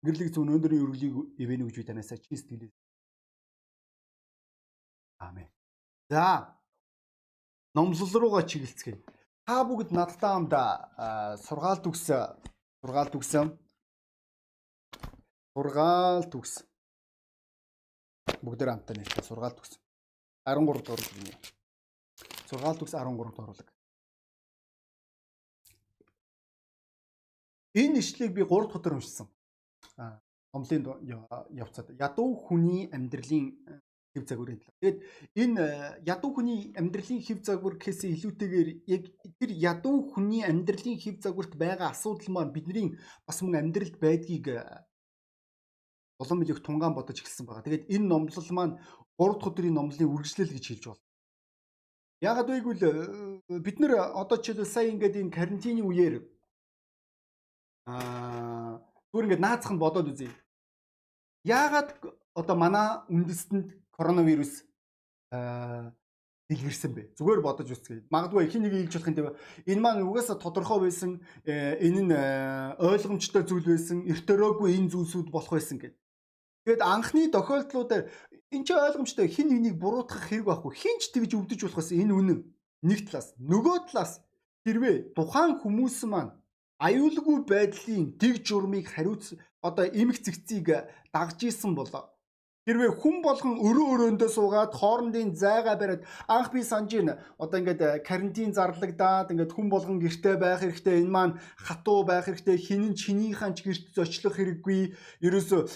Гэрэлэг зөв өнөөдрийн өргөлийг ивэнэ гэж би танаас чи сэтгэлээ. Аамен. За. Номлол руугаа чиглэлцгээе. Та бүгд надтай хамт сургаалт үгс сургаалт үгсэн. Сургаалт үгс. Бүгдээр хамтаа нэртэй сургаалт үгс. 13 дугаар гинэ. Сургаалт үгс 13 дугаар. Энэ ишлэгийг би 3 дахь өдөр уншсан номлын явцад ядуу хүний амьдралын э, хэв загварын талаар. Тэгээд энэ э, ядуу хүний амьдралын хэв загвар гэхээс илүүтэйгээр яг тэр ядуу хүний амьдралын хэв загварт байгаа асуудал маань бидний бас мөн амьдралд байдгийг э, улам их тунгаан бодож эхэлсэн байгаа. Тэгээд энэ номлол маань 3 дахь өдрийн номлын үргэлжлэл гэж хэлж байна. Яагаад вэ гэвэл бид нэр одоо жишээлбэл сая ингээд энэ карантины үеэр аа Зүгээр ингээд наацхан бодоод үзье. Яагаад одоо манай үндэстэнд коронавирус дэлгэрсэн бэ? Зүгээр бодож үзье. Магадгүй хин нэг хэлж болох юм тийм. Энэ маань угаасаа тодорхой байсан, э, энэ нь э, ойлгомжтой зүйл байсан, эртөрөөгүй энэ зүйлсүүд болох байсан гэдэг. Тэгэд анхны тохиолдлуудаар энэ ч ойлгомжтой хин нэгнийг буруутгах хэрэг байхгүй. Хинч тэгж өвдөж болохоос энэ үнэн. Нэг талаас, нөгөө талаас хэрвээ тухайн хүмүүс маань аюулгүй байдлын дэг журмыг хариуц одоо эмх цэгцийг дагж исэн болоо. Хэрвээ хүн болгон өрөө өрөөндөө суугаад хоорондын зайгаа бариад анх би санаж байна. Одоо ингээд э, карантин зарлагдаад ингээд хүн болгон гэртээ байх хэрэгтэй. Энэ маань хатуу байх хэрэгтэй. Хинэн чинийхэн ч гэрт зочлох хэрэггүй. Ерөөсө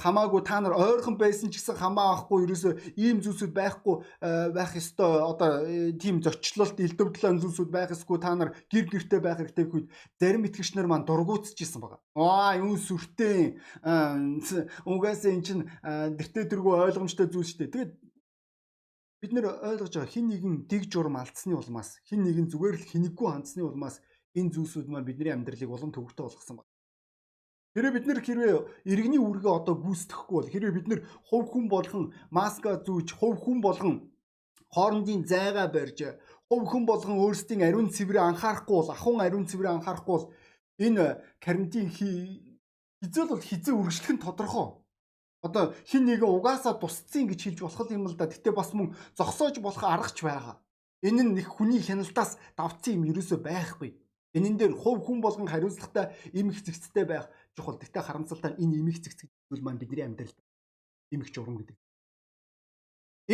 хамаагүй та нар ойрхон байсан ч гэсэн хамаа авахгүй. Ерөөсө ийм зүйлсүүд байхгүй э, байх ёстой. Одоо э, тийм зочлолт элдвдлэн зүйлсүүд байх ёсгүй. Та нар гэр гэртээ байх хэрэгтэй гэхэд зарим итгэгчнэр маань дургуутчихсан байгаа. Аа юу сүртэй. Угаасаа эн чин нэртэй тэргүй ойлгомжтой зүйл шүү дээ. Тэгээд бид нэр ойлгож байгаа хин нэгэн дэг журам алдсны улмаас хин нэгэн зүгээр л хинэггүй хандсны улмаас энэ зүйлсүүд маань бидний амьдралыг улам төвөгтэй болгосон байна. Хэрвээ бид нэр хэрвээ иргэний үүргээ одоо гүйцэтгэхгүй бол хэрвээ бид нэр хувь хүн болгон маска зүүж хувь хүн болгон хоорондын зайгаа барьж хувь хүн болгон өөрсдийн ариун цэврээ анхаарахгүй бол ахын ариун цэврээ анхаарахгүй бол энэ карантин хизэл бол хизээ үргэлжлэх нь тодорхой одоо хин нэг угаасаа тусцсан гэж хэлж болох юм л да. Гэтэ бас мөн зогсоож болох аргач байгаа. Энэ нь нэг хүний хяналтаас давцсан юм ерөөсөө байхгүй. Энэн дээр хувь хүн болгон хариуцлагатай эмх зэгцтэй байх чухал. Гэтэ харамсалтай энэ эмх зэгц зүйл маань бидний амьдралд эмх журам гэдэг.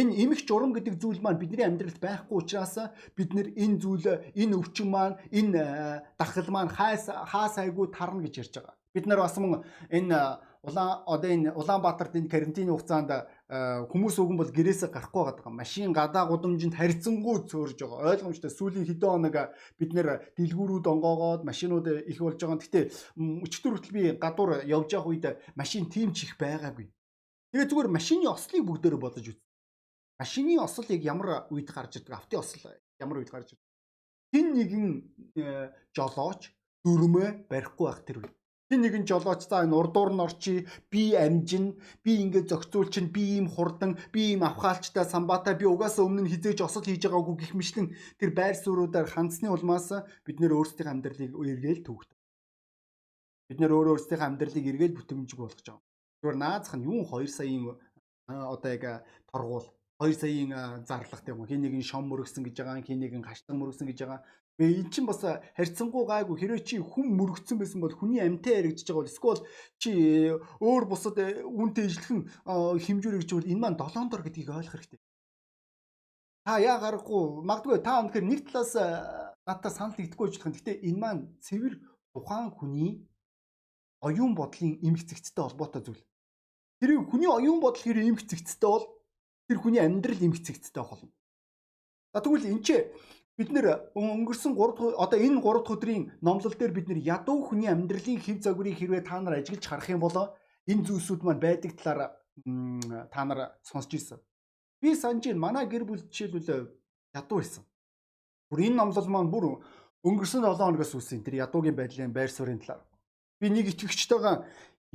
Энэ эмх журам гэдэг зүйл маань бидний амьдралд байхгүй учраас бид нэр энэ зүйл энэ өвчин маань энэ э, дархал маань хаас айгуу тарна гэж ярьж байгаа. Бид нар бас мөн энэ улаан одоо энэ Улаанбаатарт энэ карантины хугацаанд хүмүүс өгөн бол гэрээсээ гарахгүй байгаа. Машин гадаа гудамжинд харьцангуй цөөрж байгаа. Ойлгомжтой сүүлийн хэдэн хоног бид нэр дэлгүүрүүд онгоогоод машинууд их болж байгаа. Гэтэ өчтөр хүртэл би гадуур явж явах үед машин тийм ч их байгаагүй. Тэгээ зүгээр машины ослыг бүгдээрээ бодож үз. Машины осол яг ямар үед гарч ирдэг? Автын осол ямар үед гарч ирдэг? Хин нэгэн э, жолооч дөрмөө барихгүй байх тэр үед Хин нэгэн жолооч за энэ урдуур нь орчи би амжин. Би ингээд зохицуулчин би ийм хурдан би ийм авхаалчтай самбаатай. Би угаасаа өмнө нь хизээж осол хийж байгаагүй гих мэтлэн тэр байр суурьудаар хандсны улмаас бид нэр өөрсдийн амьдралыг эргээл төвөгт. Бид нэр өөрөө өөрсдийн амьдралыг эргээл бүтэмжиг болгож байгаа. Зүгээр наазах нь юун 2 саяын одоо яг торгуул 2 саяын зарлах тийм үү хин нэгэн шом мөрөгсөн гэж байгаа хин нэгэн хаштан мөрөгсөн гэж байгаа Эн чинь бас харьцангуй гайгүй хэрвээ чи хүн мөрөгцсөн байсан бол хүний амьтаа яригдчихэж байгаа бол эсвэл чи өөр бусад үнтэй ижлэхэн хэмжүүр гэж бол энэ маань 7 дор гэдгийг ойлгох хэрэгтэй. Та яа гарахгүй магадгүй та өнөхөр нэг талаас надад санал нэгдэхгүй болох. Гэтэ энэ маань цэвэр тухайн хүний оюун бодлын эмх зэгцтэй холбоотой зүйл. Тэр хүний оюун бодол хэрэг эмх зэгцтэй бол тэр хүний амьдрал эмх зэгцтэй болно. За тэгвэл энэ ч бид нэр өнгөрсөн 3 одоо энэ 3 дахь өдрийн номлол дээр бид нэр ядуу хүний амьдралын хэв загварыг хэрвээ та нар ажиглаж харах юм бол энэ зүйлсүүд маань байдаг талаар та нар сонсч ирсэн. Би санаж байна манай гэр бүл жишээлбэл ядуу байсан. Бүр энэ номлол маань бүр өнгөрсөн 7 хоногоос үсэн тэр ядуугийн байдлын байр суурийн талаар. Би нэг итгэгчтэйгээ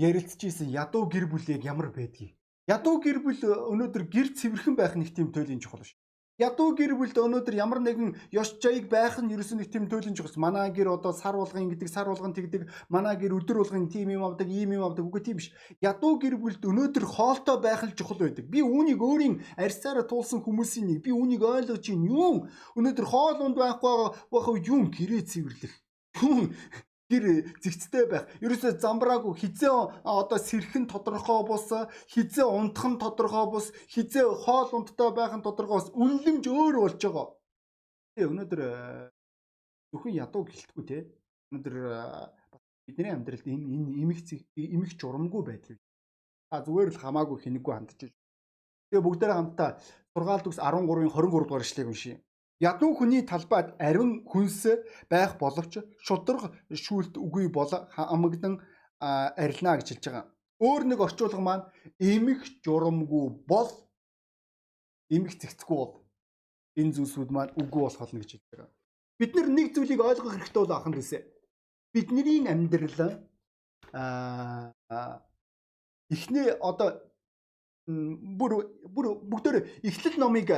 ярилцж ирсэн ядуу гэр бүл яг ямар байдгийг. Ядуу гэр бүл өнөөдөр гэр цэвэрхэн байх нэг тийм туйлын чухал ш. Ядуу гэр бүлд өнөөдөр ямар нэгэн ёс жаяг байх нь нэг тийм төлөж байгаа. Манай гэр одоо сар болгон гэдэг сар болгон тэгдэг. Манай гэр өдөр болгон тийм юм авдаг, ийм юм авдаг. Үгүй тийм биш. Ядуу гэр бүлд өнөөдөр хоолтой байх л чухал байдаг. Би үүнийг өөрийн арьсаараа туулсан хүмүүсийн нэг. Би үүнийг ойлгож байна. Юу? Өнөөдөр хоол унд байхгүй байгаа юм гэрээ цэвэрлэх. Юу? Гэр зэгцтэй байх. Ерөөсөө замбраагүй хизээ одоо сэрхэн тодорхой бус, хизээ унтах нь тодорхой бус, хизээ хоол унттай байх нь тодорхой бус. Үнлэмж өөр болж байгаа. Тэгээ өнөөдөр зөвхөн ядуу гэлтгүй те. Өнөөдөр бидний амьдралд энэ энэ имих имих журамгүй байдал. А зүгээр л хамаагүй хинэггүй байна. Тэгээ бүгдээрээ хамтдаа сургаалт үс 13-ын 23 дугаар ишлэгийг уншия. Ядуу хүний талбайд ариун хүнс байх боловч шудраг шүүлт үгүй бол хамагдан арилна гэж хэлж байгаа. Өөр нэг орчуулга маань эмх журамгүй бол эмх зэгцгүй бол энэ зүйлсүүд маань үгүй болох болно гэж хэлж байгаа. Бид нэг зүйлийг ойлгох хэрэгтэй бол ахын төсөө. Бидний амьдрал аа эхний одоо бүр бүр бүгдээр эхлэл номыг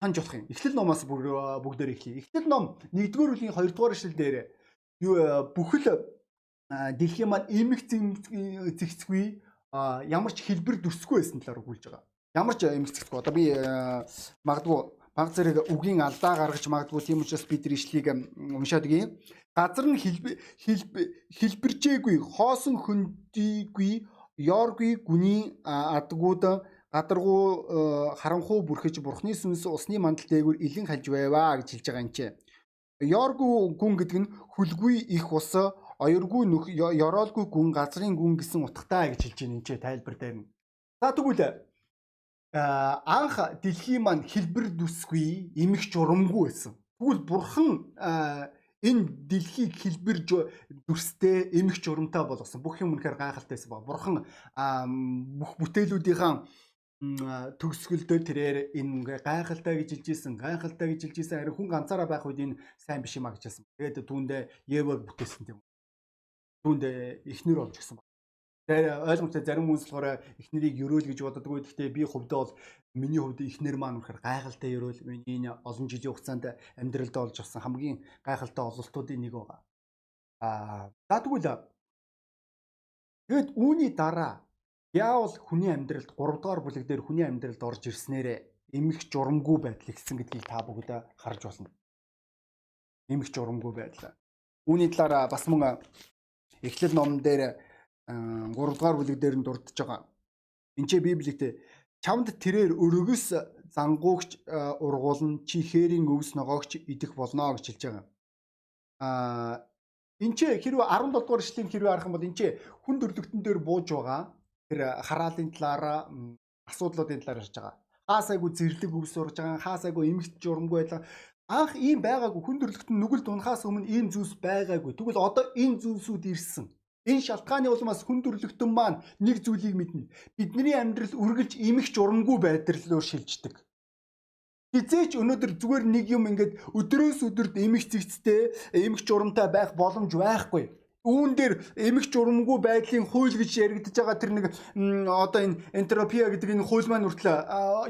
ханж болох юм. Эхлэл номоос бүгдээр эхлэе. Эхлэл ном 1-р бүлгийн 2-р эшлэл дээр юу бүхэл дэлхийн маань эмх зэгцгүй ямар ч хэлбэр дүрсгүй байсан талаар өгүүлж байгаа. Ямар ч эмх зэгцгүй. Одоо би магадгүй баг зэрэг үгийн алдаа гаргаж магадгүй тийм учраас бид нар ишлийг уншаад өгье. Газар нь хэлбэрчээгүй, хоосон хөндийгүй, ёргүй гүний адгууд гадаргуу э, харанхуу бүрхэж бурхны сүнс усны мандал дээгүүр илэн хальж байваа гэж хэлж байгаа юм чи. Йоргу гүн гэдэг нь хүлгүй их ус, оёргүй нөх ёроолгүй гүн газрын гүн гэсэн утгатай гэж хэлж байна юм чи тайлбар дээр нь. За тэгвэл э, анх дэлхийн маань хэлбэр дүсгүй, эмх журамгүй байсан. Тэгвэл бурхан э, энэ дэлхийг хэлбэр дүрстэй эмх журамтай болгосон. Бүх юм үнэхээр гайхалтайсэн ба. Бурхан бүх бүтээлүүдийн төгсгөлдөө тэрээр энэ гайхалтай гэж хэлжсэн гайхалтай гэж хэлжсэн харин хүн ганцаараа байх үед энэ сайн биш юм а гэж хэлсэн. Тэгээд түүндээ Евог бүтээсэн тийм. Түүндээ эхнэр болж гисэн. Тэр ойлгомжтой зарим хүмүүс болохоор эхнэрийг ерөөл гэж боддоггүй. Гэхдээ би хувьдаа бол миний хувьд эхнэр маань үнэхээр гайхалтай ерөөл миний энэ олон жилийн хугацаанд амьдралд олж авсан хамгийн гайхалтай ололтуудын нэг байгаа. Аа за тэгвэл тэгэд үүний дараа Яавал хүний амьдралд 3 дугаар бүлэг дээр хүний амьдралд орж ирснээрээ эмх журамгүй байдал ихсэн гэдгийг та бүгд харж байна. Эмх журамгүй байдал. Үүний талаар бас мөн Эхлэл номон дээр 3 дугаар бүлэг дээр нь дурдж байгаа. Энд чи Библиэд чамд тэрээр өргөс зангуугч ургуулн чи хээрийн өвс ногоогч идэх болно гэж хэлж байгаа. Аа энэ чи хэрвээ 17 дугаар эшлэлийн хэрвээ харах юм бол энэ чи хүн төрлөختөн дээр бууж байгаа тэр хараалын талаараа асуудлуудын талаар ярьж байгаа. Хаасайгу зэрлэг өвс урж байгаа, хаасайгу эмгэгт журамгүй байлаа. Анх ийм байгаагүй хүн төрлөختн нүгэлд унахаас өмнө ийм зүйлс байгаагүй. Тэгвэл одоо энэ зүйлсүүд ирсэн. Энэ шалтгааны улмаас хүн төрлөختн маань нэг зүйлийг мэднэ. Бидний амьдрал үргэлж эмгэгч урамгүй байдлаар шилждэг. Хизээч өнөөдөр зүгээр нэг юм ингээд өдрөөс өдөрт эмгэгцэгцтэй, эмгэгч урамтай байх боломж байхгүй үүн дээр эмх журамгүй байдлын хууль гэж яригдж байгаа тэр нэг одоо энэ энтропия гэдэг энэ хууль маань хүртэл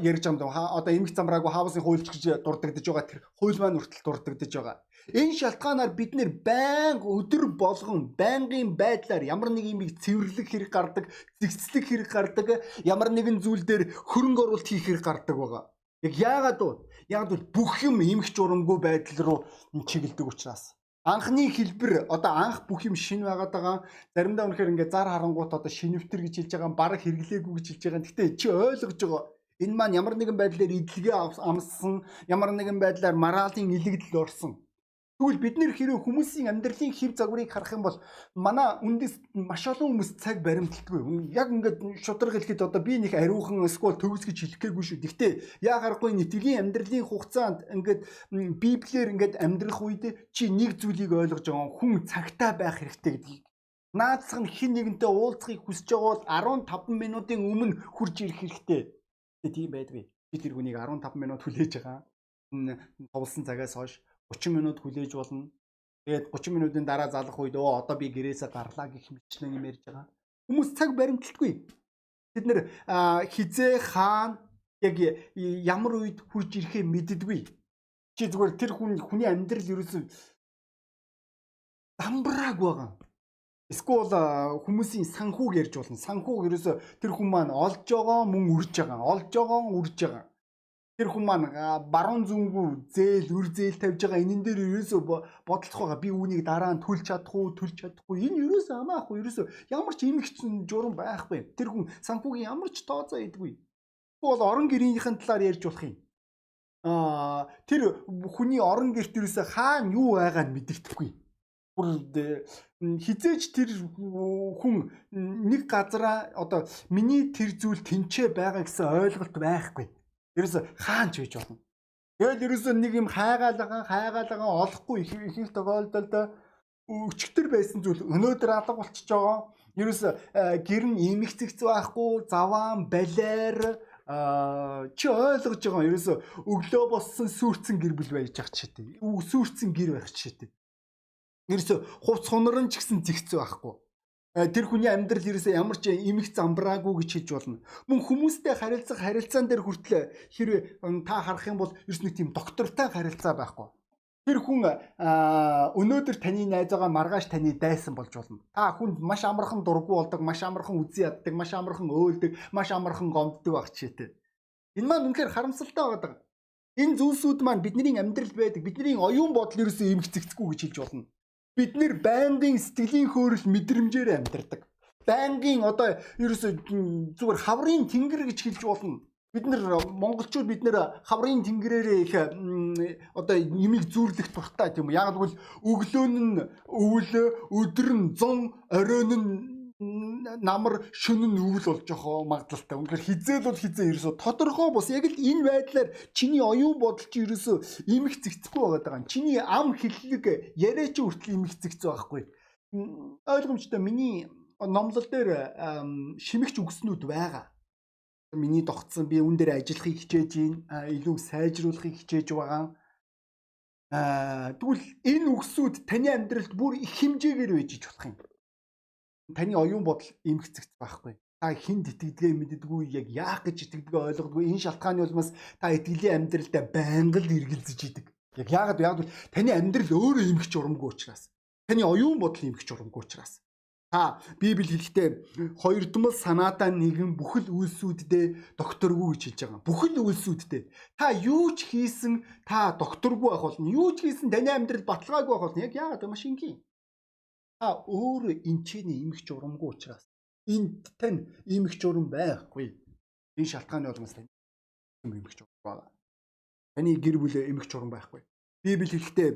ярьж байгаа юм даа. Одоо эмх замраагүй хавсын хуульч гэж дурддагдж байгаа тэр хууль маань хүртэл дурддагдж байгаа. Энэ шалтгаанаар бид нэр байнга өдөр болгон байнгын байдлаар ямар нэг юм цэвэрлэх хэрэг гардаг, зэгцлэх хэрэг гардаг, ямар нэгэн зүйл дээр хөрөнгө оруулалт хийх хэрэг гардаг байгаа. Яг яагаад вэ? Яг бол бүх юм эмх журамгүй байдал руу чиглэдэг учраас анхны хэлбэр одоо анх бүх юм шин байгаад байгаа. Заримдаа үнэхээр ингээд зар харангуут одоо шинэвтер гэж хэлж байгаа, бараг хэрэглээгүй гэж хэлж байгаа. Гэхдээ чи ойлгож байгаа. Энэ маань ямар нэгэн байдлаар идэлгээ амссан, ямар нэгэн байдлаар мараалын илэгдэл орсон. Тэгвэл бид нэр хэрэв хүмүүсийн амьдралын хэв загварыг харах юм бол манай үндэс маш олон хүмүүс цаг баримталтгүй. Яг ингээд шудраг хэлэхэд одоо би нэг ариухан эсвэл төгс гэж хэлэх гээгүй шүү. Гэхдээ яа гарахгүй нэтгэлийн амьдралын хугацаанд ингээд библиэр ингээд амьдрах үед чи нэг зүйлийг ойлгож байгаа хүн цагтаа байх хэрэгтэй гэдгийг наацх нь хин нэгэнтэй уулзахыг хүсэж байгаа бол 15 минутын өмнө хурж ирэх хэрэгтэй. Тэгээ тийм байдгүй. Би тэр хүнийг 15 минут хүлээж байгаа. Товлсон цагаас хойш 30 минут хүлээж болно. Тэгээд 30 минутын дараа залах үед оо одоо би гэрээсээ гарлаа гэх мэтлэн юм ярьж байгаа. Хүмүүс цаг баримталтгүй. Бид нэр хизээ хаана Яг ямар үед хурж ирэхээ мэддэггүй. Чи зүгээр тэр хүн хүний амьдрал ерөөсөө дамбрааг байгаа. Эсвэл хүмүүсийн санхүүг ярьж болно. Санхүүг ерөөсөө тэр хүн маань олж байгаа мөн үрж байгаа. Олж байгаа үрж байгаа тэр хүн маань баруун зүнгүү зээл үр зээл тавьж байгаа. Энэн дээр ерөөсөө бодолцох байгаа. Би үүнийг дараа нь төлж чадах уу төлж чадахгүй. Энэ ерөөсөө амаахгүй ерөөсөө ямар ч имэгцэн журам байхгүй. Тэр хүн санхүүгийн ямар ч тооцоо идэггүй бол орон гэрийнхээ талаар ярьж болох юм. А тэр хүний орон герт ерөөсөө хаана юу байгааг мэддэхгүй бүр хизээч тэр хүн нэг газараа одоо миний тэр зүйл тэнцээ байгаа гэсэн ойлголт байхгүй Ерөөсө хаан ч гэж болно. Тэгэл ерөөсө нэг юм хайгаалгаа хайгаалгаа олохгүй их их тохиолдолд өчтөр байсан зүйл өнөөдөр алга болчихж байгаа. Ерөөсө гэр нь имэгцэгц байхгүй, заваан, балер чи ойлгож байгаа ерөөсө өглөө боссон сүрцэн гэр бүл байж ах читэй. Сүрцэн гэр байх читэй. Ерөөсө хувц хунран ч гэсэн зэгцүү байхгүй. Э, тэр хүний амьдрал ерөөсөө ямар ч эмх замбраагүй гэж хэлж болно. Мөн хүмүүстэй харилцах харилцаан дээр хүртэл хэрвээ та харах юм бол ерөөс нэг тийм доктортай харилцаа байхгүй. Тэр хүн өнөөдөр таны найз байгаа маргааш таны дайсан болж болно. Та хүнд маш амархан дургу болдог, маш амархан үзий яддаг, маш амархан өөлдөг, маш амархан гомддог баг читэй. Энэ маань үнэхээр харамсалтай байдаг. Энэ зүйлсүүд маань бидний амьдралд байдаг. Бидний оюун бодол ерөөсөө эмгцэгцгүй гэж хэлж болно бид нэр байнгын сэтгэлийн хөөрөл мэдрэмжээр амьдардаг. Байнгын одоо ерөөсө зүгээр хаврын тэнгэр гэж хэлж болно. Бид нэр монголчууд бид нэр хаврын тэнгэрээр их одоо нэмийг зүүрлэх дуртай тийм үү. Яг л өглөө нь өвөл, өдөр нь 100, оройн нь намар шөнө өвөл болж байгаа магадлалтай. Үнэхээр хизээл бол хизээ ерөөсө тодорхой бус яг л энэ байдлаар чиний оюун бодол чи ерөөсө имэх зэгцэхгүй байгаа даа. Чиний ам хэллэг яриа чи хүртэл имэх зэгцээ байхгүй. Ойлгомжтой миний номлол дээр шимэгч үгснүүд байгаа. Миний тогтсон би үн дээр ажиллахыг хичээж байна. илүү сайжруулахыг хичээж байгаа. Аа тэгвэл энэ үгсүүд таны амьдралд бүр их хэмжээгээр байж болох юм таны оюун бодол эмгцэгц байхгүй. Та хинд итгэдгээ мэддэггүй яг яах гэж итгэдгээ ойлгодгүй. Энэ шалтгааны улмаас та итгэлийн амьдралдаа байнга л эргэлзэж идэг. Яг яагаад яг таны амьдрал өөрөө эмгч урамгүй учраас. Таны оюун бодол эмгч урамгүй учраас. Та Библи хэлэхдээ хоёрдмол санаатаа нэгэн бүхэл үйлсүүддээ докторгүй гэж хэлж байгаа. Бүхэл үйлсүүддээ. Та юу ч хийсэн та докторгүй байх болно. Юу ч хийсэн таны амьдрал баталгаагүй байх болно. Яг яагаад маш энгийн өөрөө энчээний имэх журамгүй учраас энд тань имэх журам байхгүй. Энэ шалтгааны улмаас тань имэх журам байна. Таны гэр бүлээ имэх журам байхгүй. Библи хэлэхдээ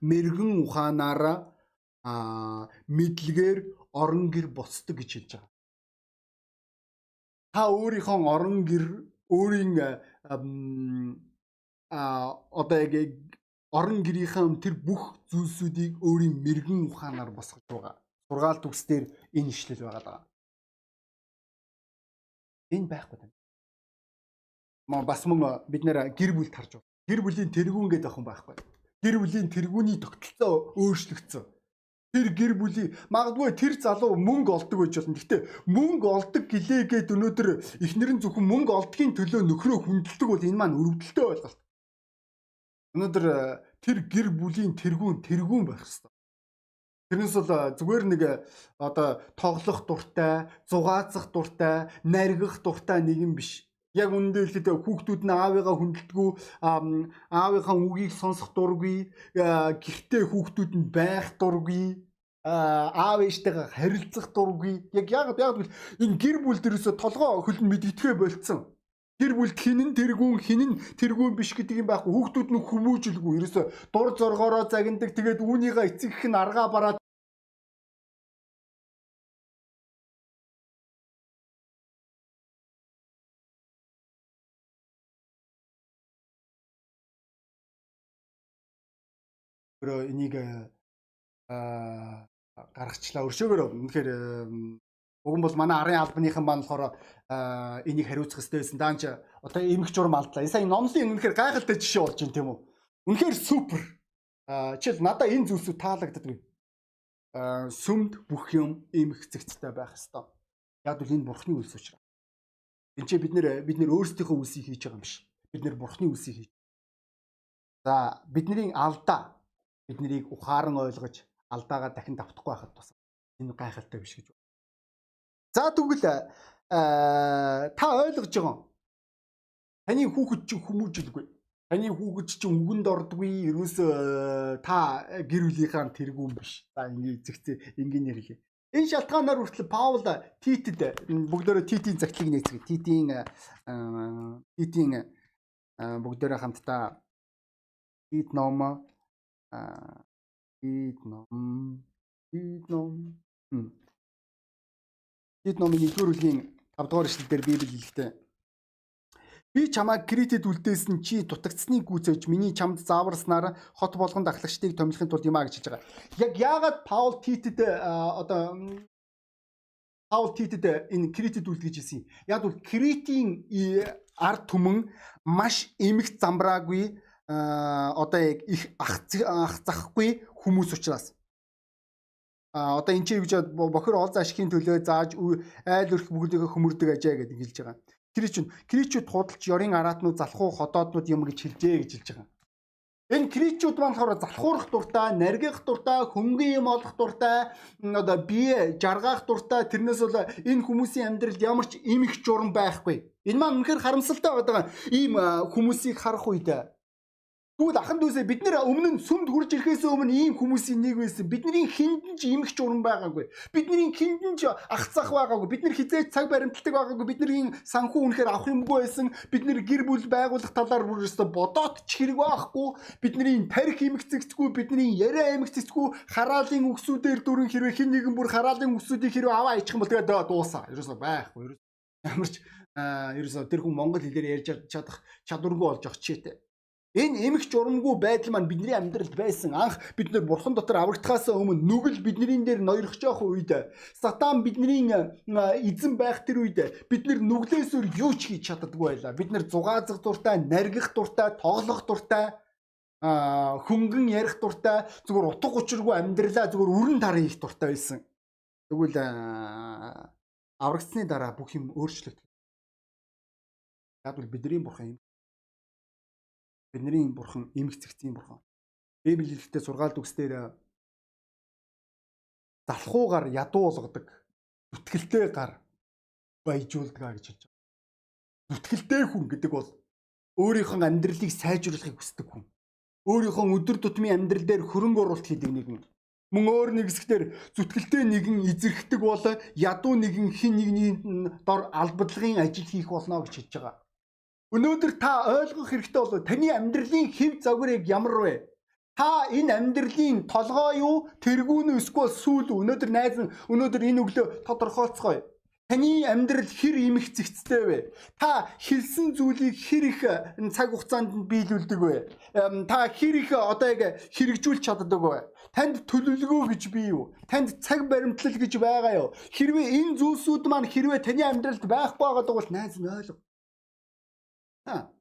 мэрэгэн ухаанаараа а мэдлэгээр орон гэр боцдог гэж хэлж байгаа. Та өөрийнхөө орон гэр өөрийн а одоо яг орон гэрийнхэн тэр бүх зүйлсүүдийг өөрийн мэрэгэн ухаанаар босгож байгаа. Сургаал төгсдөр энэ ишлэл байгаа даа. Энэ байхгүй тань. Ма бас мөн бид нэр гэр бүл тарж байна. Гэр бүлийн тэргүүн гэдэг охин байхгүй. Гэр бүлийн тэргүүний тогтолцоо өөрчлөгдсөн. Тэр гэр бүлийн магадгүй тэр залуу мөнгө олдог байж болно. Гэхдээ мөнгө олдог гэлээгээд өнөөдөр эхнэр нь зөвхөн мөнгө олдгийн төлөө нөхрөө хүндэлдэг бол энэ маань өрөвдөлтөө ойлголт. Өнөөдөр э, тэр гэр бүлийн тэргүүн тэргүүн байх хэрэгтэй. Тэрнээс бол э, зүгээр нэг э, одоо тоглох дуртай, зугаацах дуртай, наригах дуртай нэгэн биш. Яг үнэндээ хэлэхэд хүүхдүүд нь аавыгаа хүндэлдэггүй, аавынхаа үгийг сонсох дургүй, гэртээ хүүхдүүд нь байх дургүй, аав ээжтэйгээ харилцах дургүй. Яг яг яг энэ гэр бүл дээрээс толгоо хөлн мэдгэтгэе болцсон. Тэр бүлд хинэн тэргүүн хинэн тэргүүн биш гэдэг юм байхгүй. Хүүхдүүд нь хүмүүжилгүй. Ерөөсө дур зоргоороо загиндаг. Тэгээд үүнийгээ эцэгх нь аргаа бараад өөрөө энийг аа гаргачлаа. Өршөөгөр үнэхээр Уг нь бол манай арын албаныхан маань болохоор энийг хариуцах хэрэгтэй байсан. Даанч одоо эмх журам алдлаа. Сая номлын үнэхээр гайхалтай жишээ болж байна тийм үү? Үнэхээр супер. Жишээл надаа энэ зүйлсүүд таалагддаг. Сүмд бүх юм эмх зэгцтэй байх хэвээр. Яг л энэ бурхны үйлс учраас. Энд чи бид нэр бид нэр өөрсдийнхөө үсийг хийж байгаа юм биш. Бид нэр бурхны үсийг хийж. За бидний алдаа бид нарыг ухаан ойлгож алдаагаа дахин давтахгүй байхад тус энэ гайхалтай биш гэж. За тэгвэл та ойлгож байгаа. Таны хүүхэд чинь хүмүүжилгүй. Таны хүүхэд чинь үгэнд ордгүй. Ерөөсөө та гэр бүлийнхаа тэргүүн биш. За ингэ зэгцээ ингийн нэрлээ. Энэ шалтгаанаар хүртэл Паул Титэд бүгдөө Титийн загтлыг нээцгээ. Титийн Титийн бүгдөө хамтдаа Тит ном Тит ном Тит ном Тит номын 1-р бүлгийн 5-р эшлэлдэр Библи хэлэхдээ Би чамайг Критэд үлдээсэн чи дутагдсныг гүйцээж миний чамд зааварснаар хот болгонд ахлагчдыг томилохын тулд юмаа гэж хэлж байгаа. Яг яагаад Паул Титэд одоо Паул Титэд энэ Критэд үлдгэж ирсэн юм. Яг бол Критийн ард түмэн маш эмх замбраагүй одоо яг их ах захгүй хүмүүс учраас а одоо энэ ч юу гэж бохор ол ашигын төлөө зааж айл өрх бүгдийг хөмөрдөг ажээ гэдэг хэлж байгаа. Кричүүд кричүүд худалч ёрын араатнууд залхуу ходооднууд юм гэж хэлжээ гэж хэлж байгаа. Энэ кричүүд болохоор залхуурах дуртай, наргих дуртай, хөнгөн юм олох дуртай, одоо бие жаргаах дуртай. Тэрнээс бол энэ хүмүүсийн амьдралд ямар ч им их журам байхгүй. Энэ маань үнэхээр харамсалтай байгаа. Ийм хүмүүсийг харах үед Тэгвэл ахан дүүсээ бид нэр өмнө нь сүмд хурж ирэхээс өмнө ийм хүмүүсийн нэг байсан. Бидний хиндэн ч имэгч уран байгаагүй. Бидний хиндэн ч ах цах байгаагүй. Бид нар хизээч цаг баримталдаг байгаагүй. Бидний санхүү үнэхээр авах юмгүй байсан. Бид нэр гэр бүл байгуулах талаар бүр өстө бодоод ч хэрэг байхгүй. Бидний тарих имэгцэгцгүй, бидний яриа имэгцэгцгүй, хараалын үгсүүдээр дүрэн хэрвээ хин нэгэн бүр хараалын үгсүүдийг хэрвээ аваа ичих юм бол тэгээ дуусаа. Ерөөсөө байхгүй. Ямарч ерөөсөө тэр хүн монгол хэлээр ярьж чадах чадваргүй болж очичээ. Энэ эмх журамгүй байдал маань бидний амьдралд байсан. Анх бид нэр бурхан дотор аврагдахаас өмнө нүгэл бидний дээр ноёрхож явах үед сатан бидний эзэн байх тэр үед бид нэр нүглээсөөр юу ч хийж чаддаггүй байлаа. Бид нэр зугаазах дуртай, наргих дуртай, тоглох дуртай, хөнгөн ярих дуртай, зүгээр утга учиргүй амьдралаа зүгээр үрэн таран хийх дуртай байсан. Тэгвэл аврагдсны дараа бүх юм өөрчлөгдөв. Яг бол бидний бурхан юм бидний бурхан эмх цэгцийн бурхан. Библи хэлэхдээ сургаалт үгсдэр залхуугаар ядуу болгодог. Зүтгэлтэй гар баяжуулдаг гэж хэлж байгаа. Зүтгэлтэй хүн гэдэг бол өөрийнхөө амьдралыг сайжруулахыг хүсдэг хүн. Өөрийнхөө өдөр тутмын амьдрал дээр хөрөнгө оруулалт хийдэг нэгэн. Мөн өөр нэг хэсгээр зүтгэлтэй нэгэн эзэрхдэг бол ядуу нэгэн хин нэгний дор албадлагын ажил хийх болно гэж хэлж байгаа. Өнөөдөр та ойлгох хэрэгтэй болов таны амьдралын хэв загварыг ямар вэ? Та энэ амьдралын толгой юу, тэргүүн эсвэл сүүл өнөөдөр найз нь өнөөдөр энэ өглөө тодорхойлцгоё. Таны амьдрал хэр имэх зэгцтэй вэ? Та хэлсэн зүйлийг хэр их цаг хугацаанд биелүүлдэг вэ? Та хэр их одоо яг хэрэгжүүлж чаддаг вэ? Танд төлөвлөгөө гэж бий юу? Танд цаг баримтлал гэж байгаа юу? Хэрвээ энэ зүйлсүүд маань хэрвээ таны амьдралд байхгүй байгаа бол найз нь ойлго. Та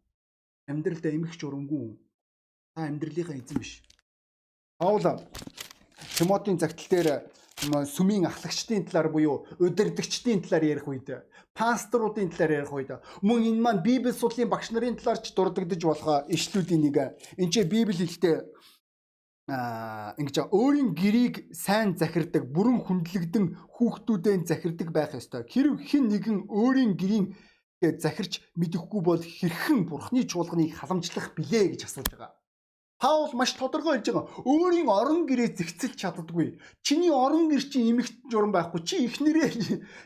амьдралдаа эмх журамгүй. Та амьдралынхаа эзэн биш. Паул Тимотийн загтал дээр сүмийн ахлагчдын талаар буюу удирдгчдийн талаар ярих үед пасторуудын талаар ярих үед мөн энэ маань Библи судлалын багш нарын талаар ч дурддагдж болох ишлүүдийн нэг. Энд чинь Библи хэлэхдээ аа ингэж өөрийн гэрийг сайн захирдаг, бүрэн хүндлэгдэн хүүхдүүдэн захирдаг байх ёстой. Хэрв хэн нэгэн өөрийн гэрийн захирч мэдэхгүй бол хэрхэн бурхны чуулганыг халамжлах билээ гэж асууж байгаа. Паул маш тодорхой хэлж байгаа. Өөрийн орон гэрээ зэгцэлж чаддаггүй. Чиний орон гэр чинь эмэгт журам байхгүй. Чи ихнэрээ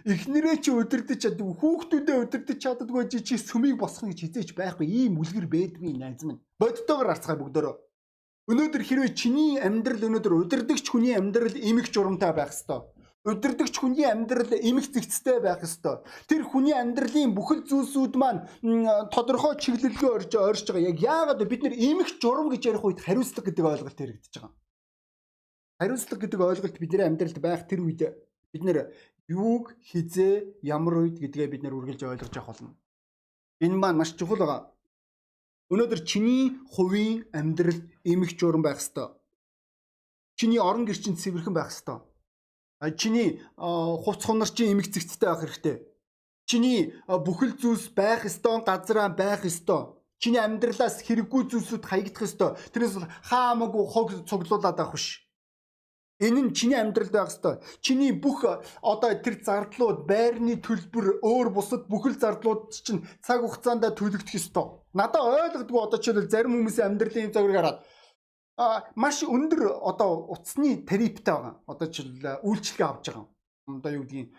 ихнэрээ чи өдөрдөж чаддаггүй. Хүүхдүүдээ өдөрдөж чаддаггүй. Чи чи сүмийг босгох гэж хизээч байхгүй. Ийм үлгэр байдгүй найз минь. Бодтойгоор арцгаая бүгдөө. Өнөөдөр хэрвээ чиний амьдрал өнөөдөр удирдахч хүний амьдрал эмэг журамтай байх хэвээр удирдахч хүний амьдрал эмх зэгцтэй байх ёстой. Тэр хүний амьдралын бүхэл зүйлсүүд маань тодорхой чиглэлгүй орж орж байгаа. Яг яагаад бид нэр эмх журам гэж ярих үед хариуцлага гэдэг ойлголт хэрэгдэж байгаа. Хариуцлага гэдэг ойлголт бидний амьдралд байх тэр үед бид нэр юуг хизээ ямар үед гэдгээ бид нэр үргэлж ойлгож явах болно. Энэ маань маш чухал байгаа. Өнөөдөр чиний хувийн амьдрал эмх журам байх ёстой. Чиний орон гэрчин цэвэрхэн байх ёстой чиний хувц хунар чинь эмэг зэгцтэй байх хэрэгтэй. Чиний бүхэл зүйлс байх ёстой, газраа байх ёстой. Чиний амьдралаас хэрэггүй зүйлсүүд хаягдах ёстой. Тэрнээс хаамаагүй хог цуглуулад авах биш. Энэ нь чиний амьдралд байх ёстой. Чиний бүх одоо тэр зардлууд, байрны төлбөр, өөр бусад бүхэл зардлууд чинь цаг хугацаанд төлөгдөх ёстой. Надаа ойлгодгүй одоо жишээлбэл зарим хүмүүсийн амьдралын зөвөрийг хараад маш өндөр одоо утасны тарифтай байгаа. Одоо жишээл үйлчлэгээ авч байгаа. Одоо юу гэдгийг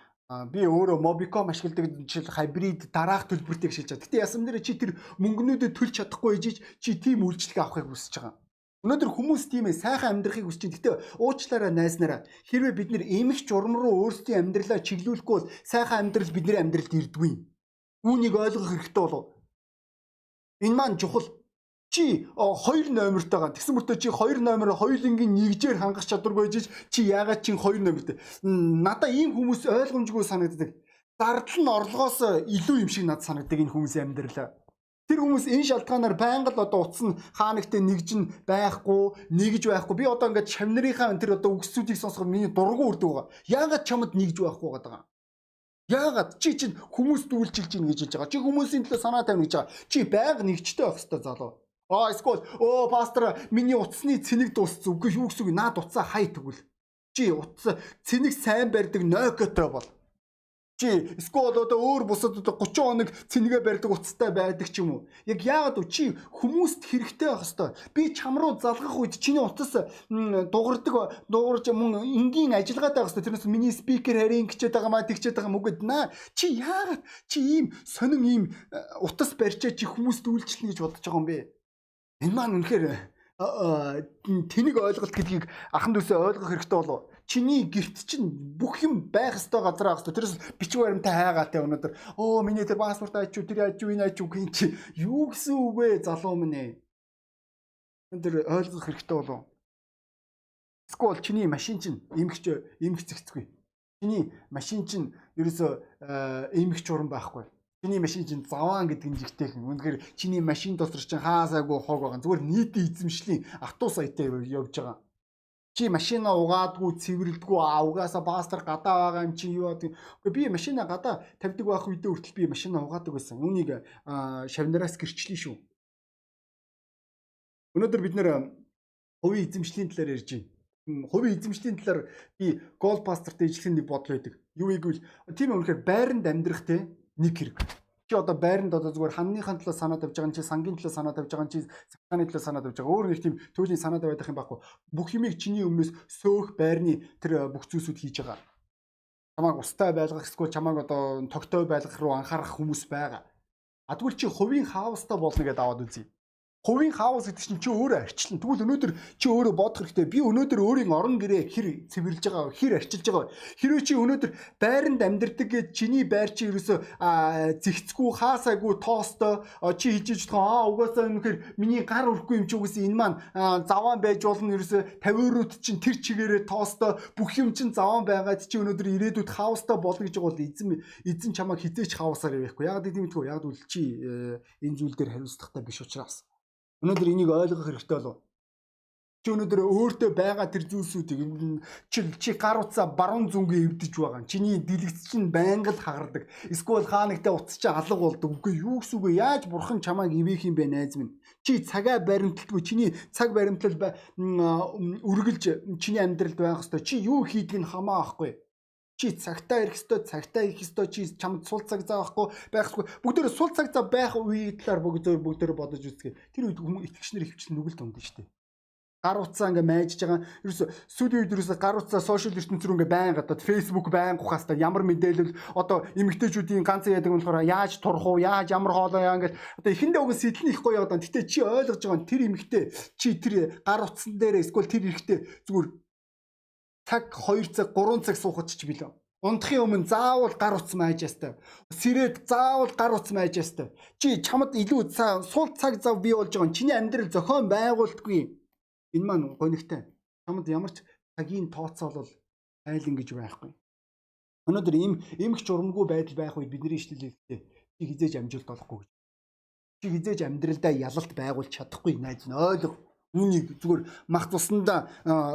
би өөрөө Mobicom ашигладаг жишээл хибрид дараах төлбөртэй шилж байгаа. Гэтэ ясам дээр чи тэр мөнгнүүдэд төлж чадахгүй ээжиж чи тийм үйлчлэгээ авахыг хүсэж байгаа. Өнөөдөр хүмүүс тийм ээ сайхан амьдрахыг хүсэж байна. Гэтэ уучлаарай найснараа хэрвээ бид нэр эмх журам руу өөрсдийн амьдралаа чиглүүлэхгүй бол сайхан амьдрал бидний амьдралд ирдгүй. Үүнийг ойлгох хэрэгтэй болов. Энэ маань чухал чи хоёр номертой байгаа. Тэгсэн мөртөө чи хоёр номер хоёулынгийн нэгжээр хангах чадваргүй жиж чи яагаад чи хоёр номертой. Надаа ийм хүмүүс ойлгомжгүй санагддаг. Зардал нь орлогоос илүү юм шиг надад санагддаг энэ хүмүүсийн амьдралаа. Тэр хүмүүс энэ шалтгаанаар байнга л одоо утас нь хаа нэгтээ нэгж нь байхгүй, нэгж байхгүй. Би одоо ингээд чамнарынхаа тэр одоо үгсүүдийг сонсоход миний дургу үрдэг байгаа. Яагаад чамд нэгж байхгүй байгаа? Яагаад чи чинь хүмүүст үйлчилж гин гэж хэлж байгаа. Чи хүмүүсийн төлөө санаа тавина гэж байгаа. Чи байг нэгжтэй байх хэрэгтэй залуу. Аа эсвэл оо пастор миний утасны цэник дууссан. Үгүй юу гэсэн үг наад утсаа хай тэгвэл. Чи утас цэник сайн барьдаг Nokia-тэй бол. Чи эсвэл одоо өөр бусад одоо 30 хоног цэнэгээ барьдаг утастай байдаг ч юм уу. Яг яагаад вэ? Чи хүмүүст хэрэгтэй байх хэвээр. Би чам руу залгах үед чиний утас дугардаг дуурж мөн энгийн ажиллагаад байх хэвээр. Тэрнээс миний спикер харин гिचээд байгаа маа тэгчээд байгаа мөгөд наа. Чи яагаад чи ийм сонин ийм э, утас барьчаа чи хүмүүст үйлчлэнэ гэж бодож байгаа юм бэ? Энэ маань үнэхээр тэнийг ойлголт гэдгийг ахан дүүсээ ойлгох хэрэгтэй болов. Чиний гэрт чинь бүх юм байх ёстой газар байх ёстой. Тэрээс бичиг баримтаа хайгаатай өнөөдөр өө миний тэр паспорт ачуу тэр ачуу энэ ачуу гин чи юу гэсэн үг вэ залуу минь ээ. Тэр ойлгох хэрэгтэй болов. Эсвэл чиний машин чинь эмгч зэгцгүй. Чиний машин чинь ерөөсөө эмгч уран байхгүй Чиний машин чинь заваан гэдэг нь жигтэйхэн. Үнэхээр чиний машин дотор чинь хаасаагүй хог байгаа. Зүгээр нийтийн эзэмшлийн авто саятай явж байгаа. Чи машина угаадгүй, цэвэрлдэггүй, аа угаасаа пастор гадаа байгаа юм чи юу гэдэг. Үгүй би машина гадаа тавьдаг байх үедээ хүртэл би машина угаадаг байсан. Үүнийг шавнараас гэрчлээ шүү. Өнөөдөр бид нэр хувийн эзэмшлийн талаар ярьж байна хувийн эзэмшлийн талаар би гол пастортай ижлэх нэг бодол байдаг. Юу ийгвэл тийм үнэхээр байранд амьдрах те нэг хэрэг. Чи одоо байранд одоо зүгээр ханныхаа төлөө санаа тавьж байгаа чи сангийн төлөө санаа тавьж байгаа чи цагааны төлөө санаа тавьж байгаа. Өөр нэг тийм төлөлийн санаа тавиадах юм байхгүй. Бүх юмыг чиний өмнөөс сөөх байрны тэр бүх зүйлсүүд хийж байгаа. Чамааг устай байлгах эсвэл чамааг одоо тогтой байлгах руу анхаарах хүмүүс байгаа. А тэгвэл чи хувийн хаустай болно гэдээ аваад үзье. Хувийн хаус гэдэг чинь чи өөрөө арчлан. Тэгвэл өнөөдөр чи өөрөө бодох хэрэгтэй. Би өнөөдөр өөрийн орон гэрээ хэр цэвэрлж байгаа, хэр арчилж байгаа. Хэрвээ чи өнөөдөр байранд амьдардаг гэж чиний байр чи ерөөсө зэгцгүй, хаасаагүй, тоостой чи хийж байгаа. Аа угаасаа үнэхээр миний гар өрөхгүй юм чи угаасаа энэ маань заваан байж болно ерөөсө 50 өрөөд чинь тэр чигээрээ тоостой бүх юм чинь заваан байгаад чи өнөөдөр ирээдүйд хаустай болно гэж байгаа бол эзэн эзэн чамайг хизээч хаусаар явахгүй. Яг тийм мэдгүй. Яг үл чи э, энэ зүйл дээр хариуцлагатай биш учраас. Өнөөдөр энийг ойлгох хэрэгтэй болов. Чи өнөөдөр өөртөө байгаа тэр зүйлсүүдийг чи чи гар утсаа баруун зүнгээ эвдэж байгаа. Чиний дэлгэц чинь байнга л хагардаг. Эсвэл хаа нэгтээ утас чи алга болдог. Үгүй юу гэсэн үг? Яаж бурхан чамайг ивэх юм бэ найз минь? Чи цагаа баримталгүй чиний цаг баримтлал үргэлж чиний амьдралд байх хэвээр. Чи юу хийдэг нь хамаа ахгүй чи цагтаа ирэх ёстой, цагтаа ирэх ёстой, чи чамд сул цаг зав байхгүй байхгүй. Бүгдөө сул цаг зав байх үеийн талаар бүгдөө бүгдөө бодож үзгээ. Тэр үед хүмүүс итгэгчнэр хөвчлэн нүгэл тунд штэ. Гар утсаа ингээ майжж байгаа. Ерөөсө сүүлийн үед ерөөсө гар утсаа сошиал ертөнц рүү ингээ байн гадаад фейсбુક байн ухаастай ямар мэдээлэл одоо эмэгтэйчүүдийн ганц яадаг нь болохоор яаж турах уу, яаж ямар хоолоо яа ингээ одоо эхэндээ уг сэтлэн их гоё одоо. Гэтэ чи ойлгож байгаа нь тэр эмэгтэй чи тэр гар утсан дээр эсвэл тэр эрэхтэй зүгээр цаг 2 цаг 3 цаг суухад ч билээ. Унтахын өмнө заавал гар утас майж ястай. Сэрээд заавал гар утас майж ястай. Чи чамд илүү сул цаг зав бий болж байгаа. Чиний амьдрал зохион байгуулдаггүй. Энэ маань гонигтай. Чамд ямар ч цагийн тооцоолол айл ингэж байхгүй. Өнөөдөр им эмх журамгүй байдал байх үед бидний ишлэлээ чи хизээж амжилт олохгүй гэж. Чи хизээж амьдралдаа ялалт байгуулж чадахгүй найз нь ойлго. Үүнийг зүгээр мах тусандаа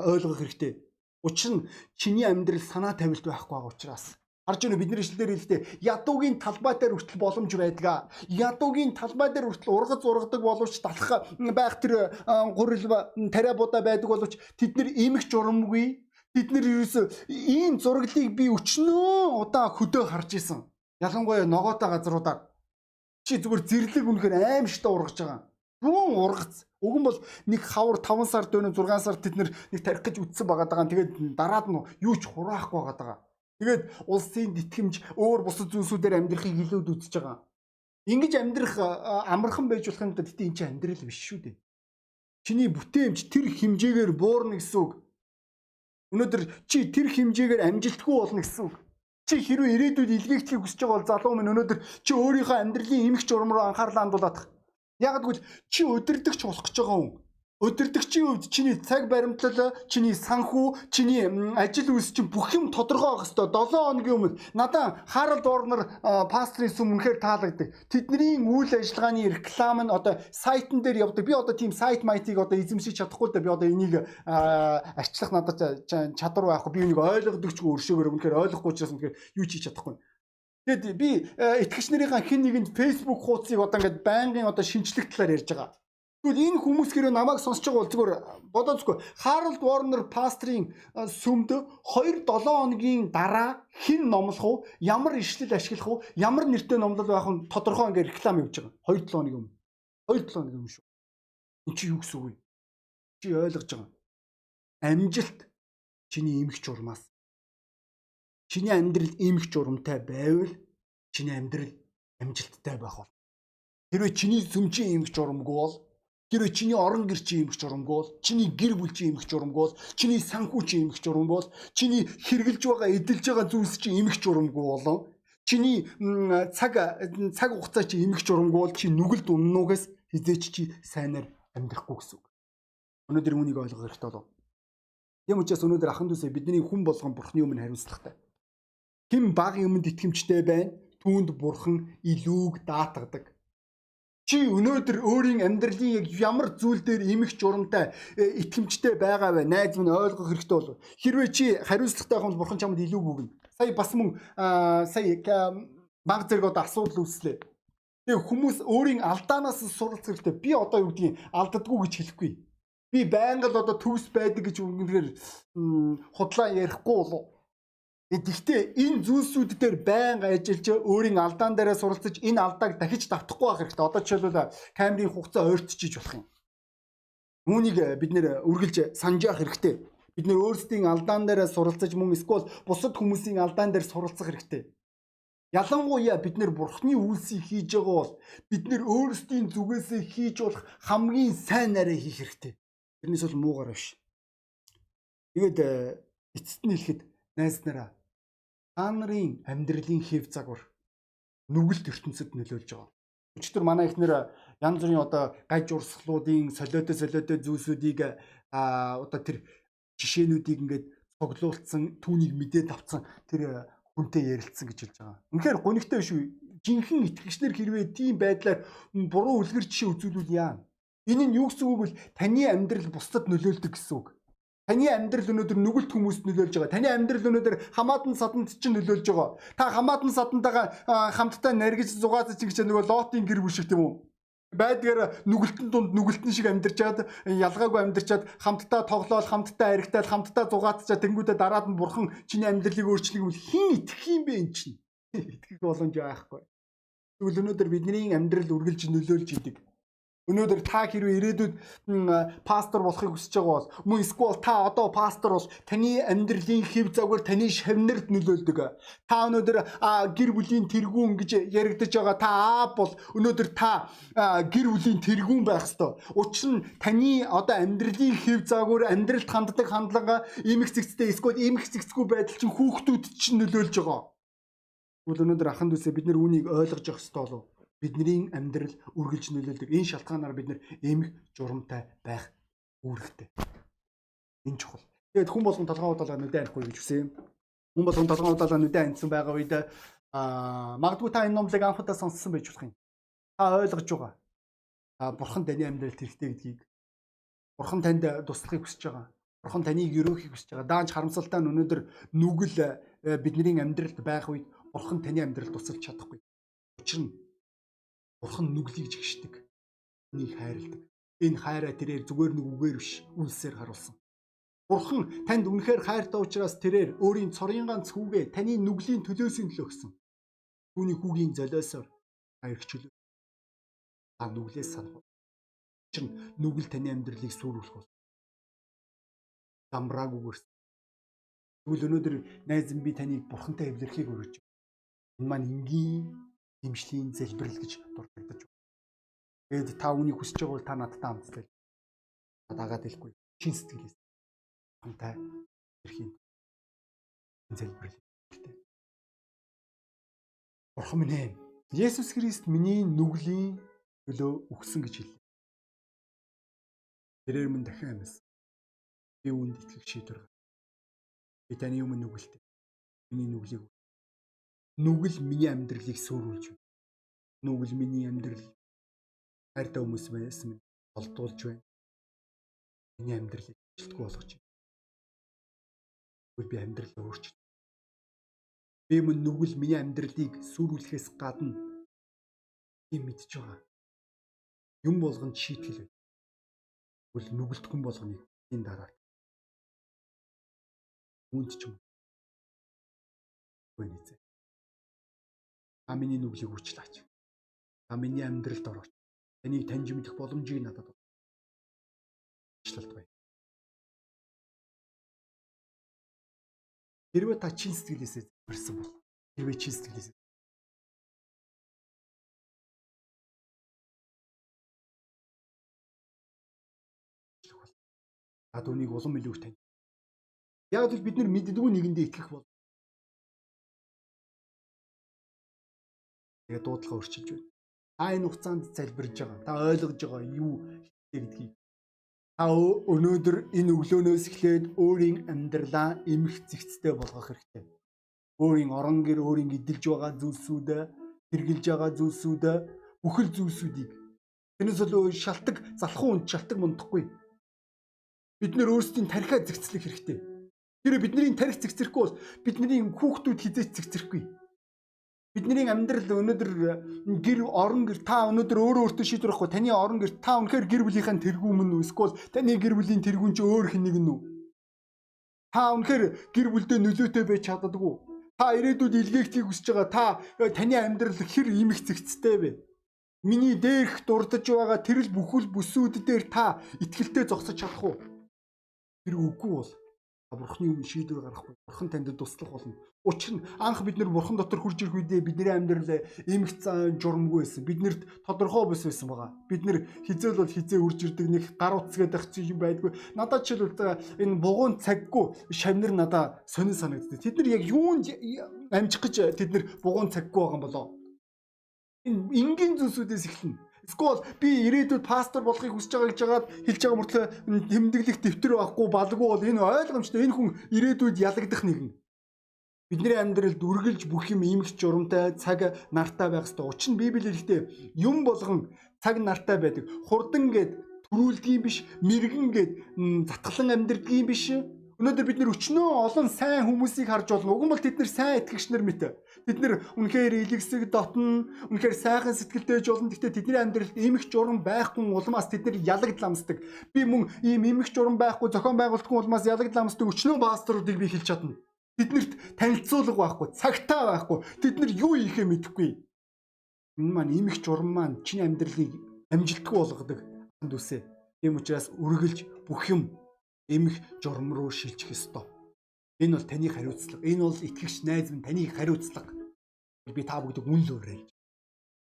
ойлгох хэрэгтэй Учир нь чиний амьдрал санаа тавилт байхгүй байгаа учраас Харж байна бидний ишлэлээр хэлэхдээ ядуугийн талбай дээр хүртэл боломж байдаг. Ядуугийн талбай дээр хүртэл ургац ургадаг боловч талах байх тэр гурил тариа будаа байдаг боловч тэд нар эмх журамгүй бид нар ерөөсөө ийм зураглыг би өчнөө удаа хөдөө харж исэн. Ялангуяа ногоотой газруудаар чи зүгээр зэрлэг үнэхээр аимшигтай ургаж байгаа. Юун ургац. Уг нь бол нэг хавар 5 сар дөрөв 6 сар тэд нэг тарих гэж үтсэн байгаа даа. Тэгээд дараад нь юу ч хураахгүй байгаа даа. Тэгээд улсын итгэмж өөр бусад зүйлсүүдээр амьдрахыг илүүд үзэж байгаа. Ингиж амьдрах амархан байж болох юм да гэтээ эн чинь амьдрал биш шүү дээ. Чиний бүтээмж тэр хэмжээгээр буурна гэсэн үг. Өнөөдөр чи тэр хэмжээгээр амжилтгүй болно гэсэн үг. Чи хэрвээ ирээдүйд илгээхийг хүсэж байгаа бол залуу минь өнөөдөр чи өөрийнхөө амьдралын эмх журам руу анхаарлаа хандуулах. Яг гэвэл чи өдөрдөгч болох гэж байгаа хүн өдөртөгчийн хувьд чиний цаг баримтлал, чиний санхүү, чиний ажил үйлс чинь бүх юм тодорхой байх хэвээр 7 хоногийн өмнө надаа Харалд Орнер пастрын сүм үнэхээр таалагддаг. Тэдний үйл ажиллагааны реклам нь одоо сайтн дээр явдаг. Би одоо тийм сайт майтыг одоо эзэмшиж чадахгүй л да би одоо энийг арчлах надад чадвар байхгүй. Би энийг ойлгодогчгүй өршөөгөр үнэхээр ойлгохгүй учраас үнэхээр юу ч хийж чадахгүй. Тэгэд би итгэгч нарынхаа хэн нэгэнд Facebook хуудсыг одоо ингээд байнгын одоо шинжлэх талаар ярьж байгаа. Тэгвэл энэ хүмүүс хэрэг намайг сонсож байгаа бол зүгээр бодоцгүй Харалд Ворнер пастрийн сүмд 2 7 хоногийн дараа хэн номлох уу, ямар ишлэл ашиглах уу, ямар нэртэй номлол байх нь тодорхой ингээ реклам явж байгаа. 2 7 хоногийн өмнө. 2 7 хоногийн өмнө шүү. Энд чи юу гэсэн үг вэ? Чи ойлгож байгаа. Амжилт чиний эмх журмаас. Чиний амьдрал эмх журамтай байвал чиний амьдрал амжилттай байх бол. Хэрвээ чиний сүмжийн эмх журамгүй бол Тэрвээ чиний орон гэр чи имэх журамгүй бол, чиний гэр бүл чи имэх журамгүй бол, чиний санхүү чи имэх журамгүй бол, чиний хэрглэж байгаа, эдэлж байгаа зүйлс чи имэх журамгүй болон чиний цаг цаг хугацаа чи имэх журамгүй бол чи нүгэлд уннуугаас хизээч чи сайнаар амьдрахгүй гэсэн үг. Өнөөдөр үүнийг ойлгох хэрэгтэй болов. Тэм учраас өнөөдөр ахан дүүсээ бидний хүн болгон бурхны өмнө хариуцлагатай. Хэн баг юмд итгэмжтэй байна? Түүнд бурхан илүүг даатгадаг. Чи өнөөдөр өөрийн амьдралын яг ямар зүйл дээр эмх журамтай э, итгэмжтэй байгаа вэ? Найз минь ойлгох хэрэгтэй болов. Хэрвээ чи хариуцлагатай юм бурхан чамд илүү өгнө. Сая бас мөн сая баг зэрэг одоо асуудал үүслээ. Тэгээ хүмүүс өөрийн алдаанаас суралцах хэрэгтэй. Би одоо юу гэдгийг алддаггүй гэж хэлэхгүй. Би байнга л одоо төвс байдаг гэж үнэхээр худлаа ярихгүй болов Гэхдээ энэ зүйлсүүд дээр байнга ажиллаж өөрийн алдаан дээрээ суралцаж энэ алдааг дахиж давтахгүй байх хэрэгтэй. Одоо жишээлбэл камерын хугацаа ойртчихиж болох юм. Үүнийг бид нэр үргэлж санаж явах хэрэгтэй. Бид нэр өөрсдийн алдаан дээрээ суралцаж мөн эсвэл бусад хүмүүсийн алдаан дээр суралцах хэрэгтэй. Ялангуяа бид нэр бурхны үйлсийг хийж байгаа бол бид нэр өөрсдийн зүгээсээ хийж болох хамгийн сайн нараа хийх хэрэгтэй. Тэрнээс бол муугар биш. Тэгээд эцэст нь хэлэхэд найз нараа та нарын амьдралын хэв загвар нүгэлт ертөнцид нөлөөлж байгаа. Өчигдөр манай ихнэр янз бүрийн одоо гаж урсгалуудын солиотой солиотой зүйлсүүдийг а одоо тэр жишээнүүдийг ингээд цоглуулсан түүнийг мэдээд авцсан тэр хүнтэй ярилцсан гэж хэлж байгаа. Үнэхээр гонигтай шүү. Жинхэнэ итгэгчнэр хэрвээ тийм байдлаар буруу үлгэр жишээ үзүүлвэл яа. Энэ нь юу гэсэн үг вэ? Таны амьдрал бусдад нөлөөлдөг гэсэн үг. Таны амьдрал өнөөдөр нүгэлт хүмүүст нөлөөлж байгаа. Таны амьдрал өнөөдөр хамаатан саданд чинь нөлөөлж байгаа. Та хамаатан садантайгаа хамтдаа наргиж зугаацж ингэж нөгөө лотын гэр бүл шиг тийм үү? байдгаар нүгэлтэн дунд нүгэлтэн шиг амьдарч чад ялгаагүй амьдарчаад хамтдаа тоглоол хамтдаа аригтаал хамтдаа зугаацчаа тэнгүүдээ дараад нь бурхан чиний амьдралыг өөрчлөх юм хин итгэх юм бэ эн чинь итгэх боломж байхгүй. Тэгвэл өнөөдөр бидний амьдрал үргэлж нөлөөлж идэг. Өнөөдөр та хэрвээ ирээдүйд пастор болохыг хүсэж байгаа бол мөн эсвэл та одоо пастор бол таны амьдралын хэв загвар таны шавнарт нөлөөлдөг. Та өнөөдөр гэр бүлийн тэргүүн гэж яригдаж байгаа та аав бол өнөөдөр та гэр бүлийн тэргүүн байх ёстой. Учир нь таны одоо амьдралын хэв загвар амьдралд ханддаг хандлага эмх зэгцтэй эсвэл эмх зэгцгүй байдал чинь хүүхдүүд чинь нөлөөлж байгаа. Тэгвэл өнөөдөр ахан дүүсээ бид нэр үүнийг ойлгож явах ёстой болов бидний амьдрал үргэлж нөлөөлдөг. Энэ шалтгаанаар бид нэр эмх журамтай байх үүрэгтэй. Энэ чухал. Тэгээд хүн болгон толгойн удаалаа нүдэ анихгүй гэж үсэн юм. Хүн болгон толгойн удаалаа нүдэ аньсан байгаа үед аа магадгүй та энэ номлыг анхудаа сонссон байж болох юм. Та ойлгож байгаа. Аа бурхан таны амьдралд хэрэгтэй гэдгийг бурхан танд туслахыг хүсэж байгаа. Бурхан таныг өрөөхийг хүсэж байгаа. Даанч харамсалтай нь өнөөдөр нүгэл э, бидний амьдралд байх үед бурхан таны амьдралд тусалж чадахгүй. Учир нь бурхан нүглийг жигшдэг. Энийг хайрладаг. Энэ хайраа тэрээр зүгээр нэг үгээр биш, үлсээр харуулсан. Бурхан танд үнэхээр хайртай учраас тэрээр өөрийн цорын ганц хүүгээ таны нүглийн төлөөсөө төлөө өгсөн. Түүний хүүгийн золиосоор хаягчлаа. Та нүглээс санах. Чин нүгэл таны амьдралыг сүрүүлэх бол. Дамраагүйгээр. Тэгвэл өнөөдөр найз би таныг бурхантай эвлэрхийг өргөж. Энэ маань энгийн дэмжлийн залбирал гэж дурддаж. Тэгэд та үнийг хүсэж байгаа бол та надтай хамтдаа дагаад хэлэхгүй. Чин сэтгэлээс хамтаа эрхийн залбирал хэрэгтэй. Бурхан минь ээ. Есүс Христ миний нүглийн төлөө өгсөн гэж хэллээ. Тэрээр минь дахин амьсан. Би үүнд итгэх шийдвэр гаргав. Би таны өмнө нүгэлтэй. Миний нүглийг нүгэл миний амьдралыг сөөрүүлж байна. Нүгэл миний амьдрал хайртай хүмүүс байсан минь олдуулж байна. Миний амьдралыг ажилтгүй болгож байна. Би амьдралаа өөрчилж. Би мөн нүгэл миний амьдралыг сүрүүлэхээс гадна юм мэдж байгаа. Юм болгонд шийтгэл байна. Тэгвэл нүгэлтгүн болгоныг энэ дараа үүнд ч юм. Гүн эзэ. Та миний нүглийг үрчлаач. Та миний амьдралд орооч. Таныг таньж мэдэх боломжийг надад өгөөч. Ачлалт бай. Хэрвээ та чин сэтгэлээсээ барьсан бол хэрвээ чин сэтгэлээсээ Та түүнийг улам илүү тань. Яг л бид нар мэддэггүй нэгэндээ итгэх бол Тэгээ дуудлага өрчилж байна. Та энэ хугацаанд залбирж байгаа. Та ойлгож байгаа юу гэдгийг. Та өнөөдөр энэ өглөөнөөс эхлээд өөрийн амьдралаа эмх зэгцтэй болгох хэрэгтэй. Өөрийн орон гэр өөрийн эдэлж байгаа зүйлсүүдээ, хэрглэж байгаа зүйлсүүдээ, бүхэл зүйлсүүдийг Тэрнээс бол шалтак залхуу үнд шалтак мундахгүй. Бид нөр өөрсдийн тарихаа зэгцлэх хэрэгтэй. Тэр бидний тарих зэгцрэхгүй бол бидний хүүхдүүд хизээч зэгцрэхгүй. Бидний амьдрал өнөөдөр гэр орон гэр та өнөөдөр өөрөө өөртөө шийдвэр авахгүй. Таны орон гэр та үнэхээр гэр бүлийнхэн тэргүүн мөн үү? Эсвэл таны гэр бүлийн тэргүүн чи өөр хэнийг нь үү? Та үнэхээр гэр бүлдээ нөлөөтэй байж чаддаггүй. Та ирээдүйд илгээхийг хүсэж байгаа. Та таны амьдрал хэр имэх зэгцтэй вэ? Миний дээрх дурдж байгаа тэрл бүхэл бүсүүд дээр та итгэлтэй зогсож чадах уу тэр үгүй бол бурхны өмнө шийдвэр гаргахгүй бурхан танд туслах болно. Учир нь анх бид нэр бурхан дотор хурж ирэх үедээ бидний амьдрал эмх цаан журмгүй байсан. Биднэрт тодорхой бус байсан байгаа. Бид нэр хизээл бол хизээ үрж ирдэг нэг гар утсгээд ах чинь байдгүй. Надад ч л энэ бугуун цаггүй шавнар надаа сонин санагддаг. Тэд нар яг юунд амжих гэж тэд нар бугуун цаггүй байгаа юм болоо. Энэ энгийн зүйлсүүдээс эхэлнэ Эсвэл би ирээдүйд пастор болохыг хүсэж байгаа гэж жагаад хэлж байгаа мөртлөө тэмдэглэх дэвтэр байхгүй балгүй бол энэ ойлгомжтой энэ хүн ирээдүйд ялагдах нэгэн. Бидний амьдралд үргэлж бүх юм иймэрч журамтай цаг нартай байх ёстой. Учир нь Библи хэлэхдээ юм болгон цаг нартай байдаг. Хурдан гэд төрүүлдгийм биш, мэрэгэн гэд затгалан амьдрдгийм биш Өнөөдөр бид нэр өчнөө олон сайн хүмүүсийг харж болно. Уг нь бол тэд нар сайн итгэгч нар мэт. Тэд нар үнэхээр илгэсэг дотн, үнэхээр сайхан сэтгэлтэйж болно. Гэхдээ тэдний амьдралд эмх журам байхгүй улмаас тэд нар ялагдламсдаг. Би мөн ийм эмх журам байхгүй зохион байгуулалтгүй улмаас ялагдламсдаг өчнөө пасторуудыг би хэлж чадна. Тэднэрт танилцуулга байхгүй, цагтаа байхгүй. Тэд нар юу хийхээ мэдэхгүй. Энэ маань эмх журам маань чиний амьдралыг амжилтгүй болгодог ханд үсэ. Тийм учраас үргэлж бүх юм эмх журам руу шилжих ёстой. Энэ бол таны хариуцлага. Энэ бол итгэгч найз минь таны хариуцлага. Би та бүгдийг үн л уурай.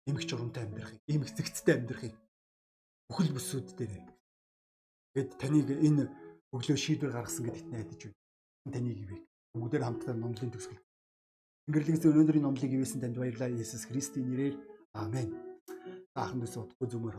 Эмх журамтай амьдрахыг, эмх зэгцтэй амьдрахыг бүхэл бүсүүд дээр. Тэгэд таныг энэ өглөө шийдвэр гаргасан гэдэгт найдаж байна. Таныг ивэг. Бүгдээр хамтдаа номлын төгсгөл. Ингэрлэгээс өнөөдрийн номлыг ивэсэн танд баярлалаа. Иесус Христийн нэрээр аамен. Аахан дэс утгагүй зүмөр